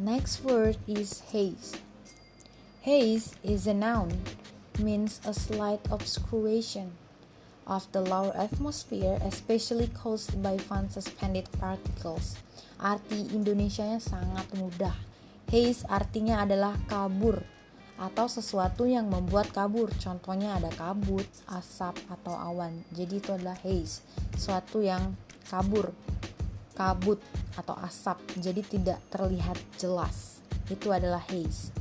Next word is haze. Haze is a noun, means a slight obscuration of the lower atmosphere, especially caused by fine suspended particles. Arti Indonesianya sangat mudah. Haze artinya adalah kabur atau sesuatu yang membuat kabur. Contohnya ada kabut, asap, atau awan. Jadi itu adalah haze, sesuatu yang kabur, kabut atau asap. Jadi tidak terlihat jelas. Itu adalah haze.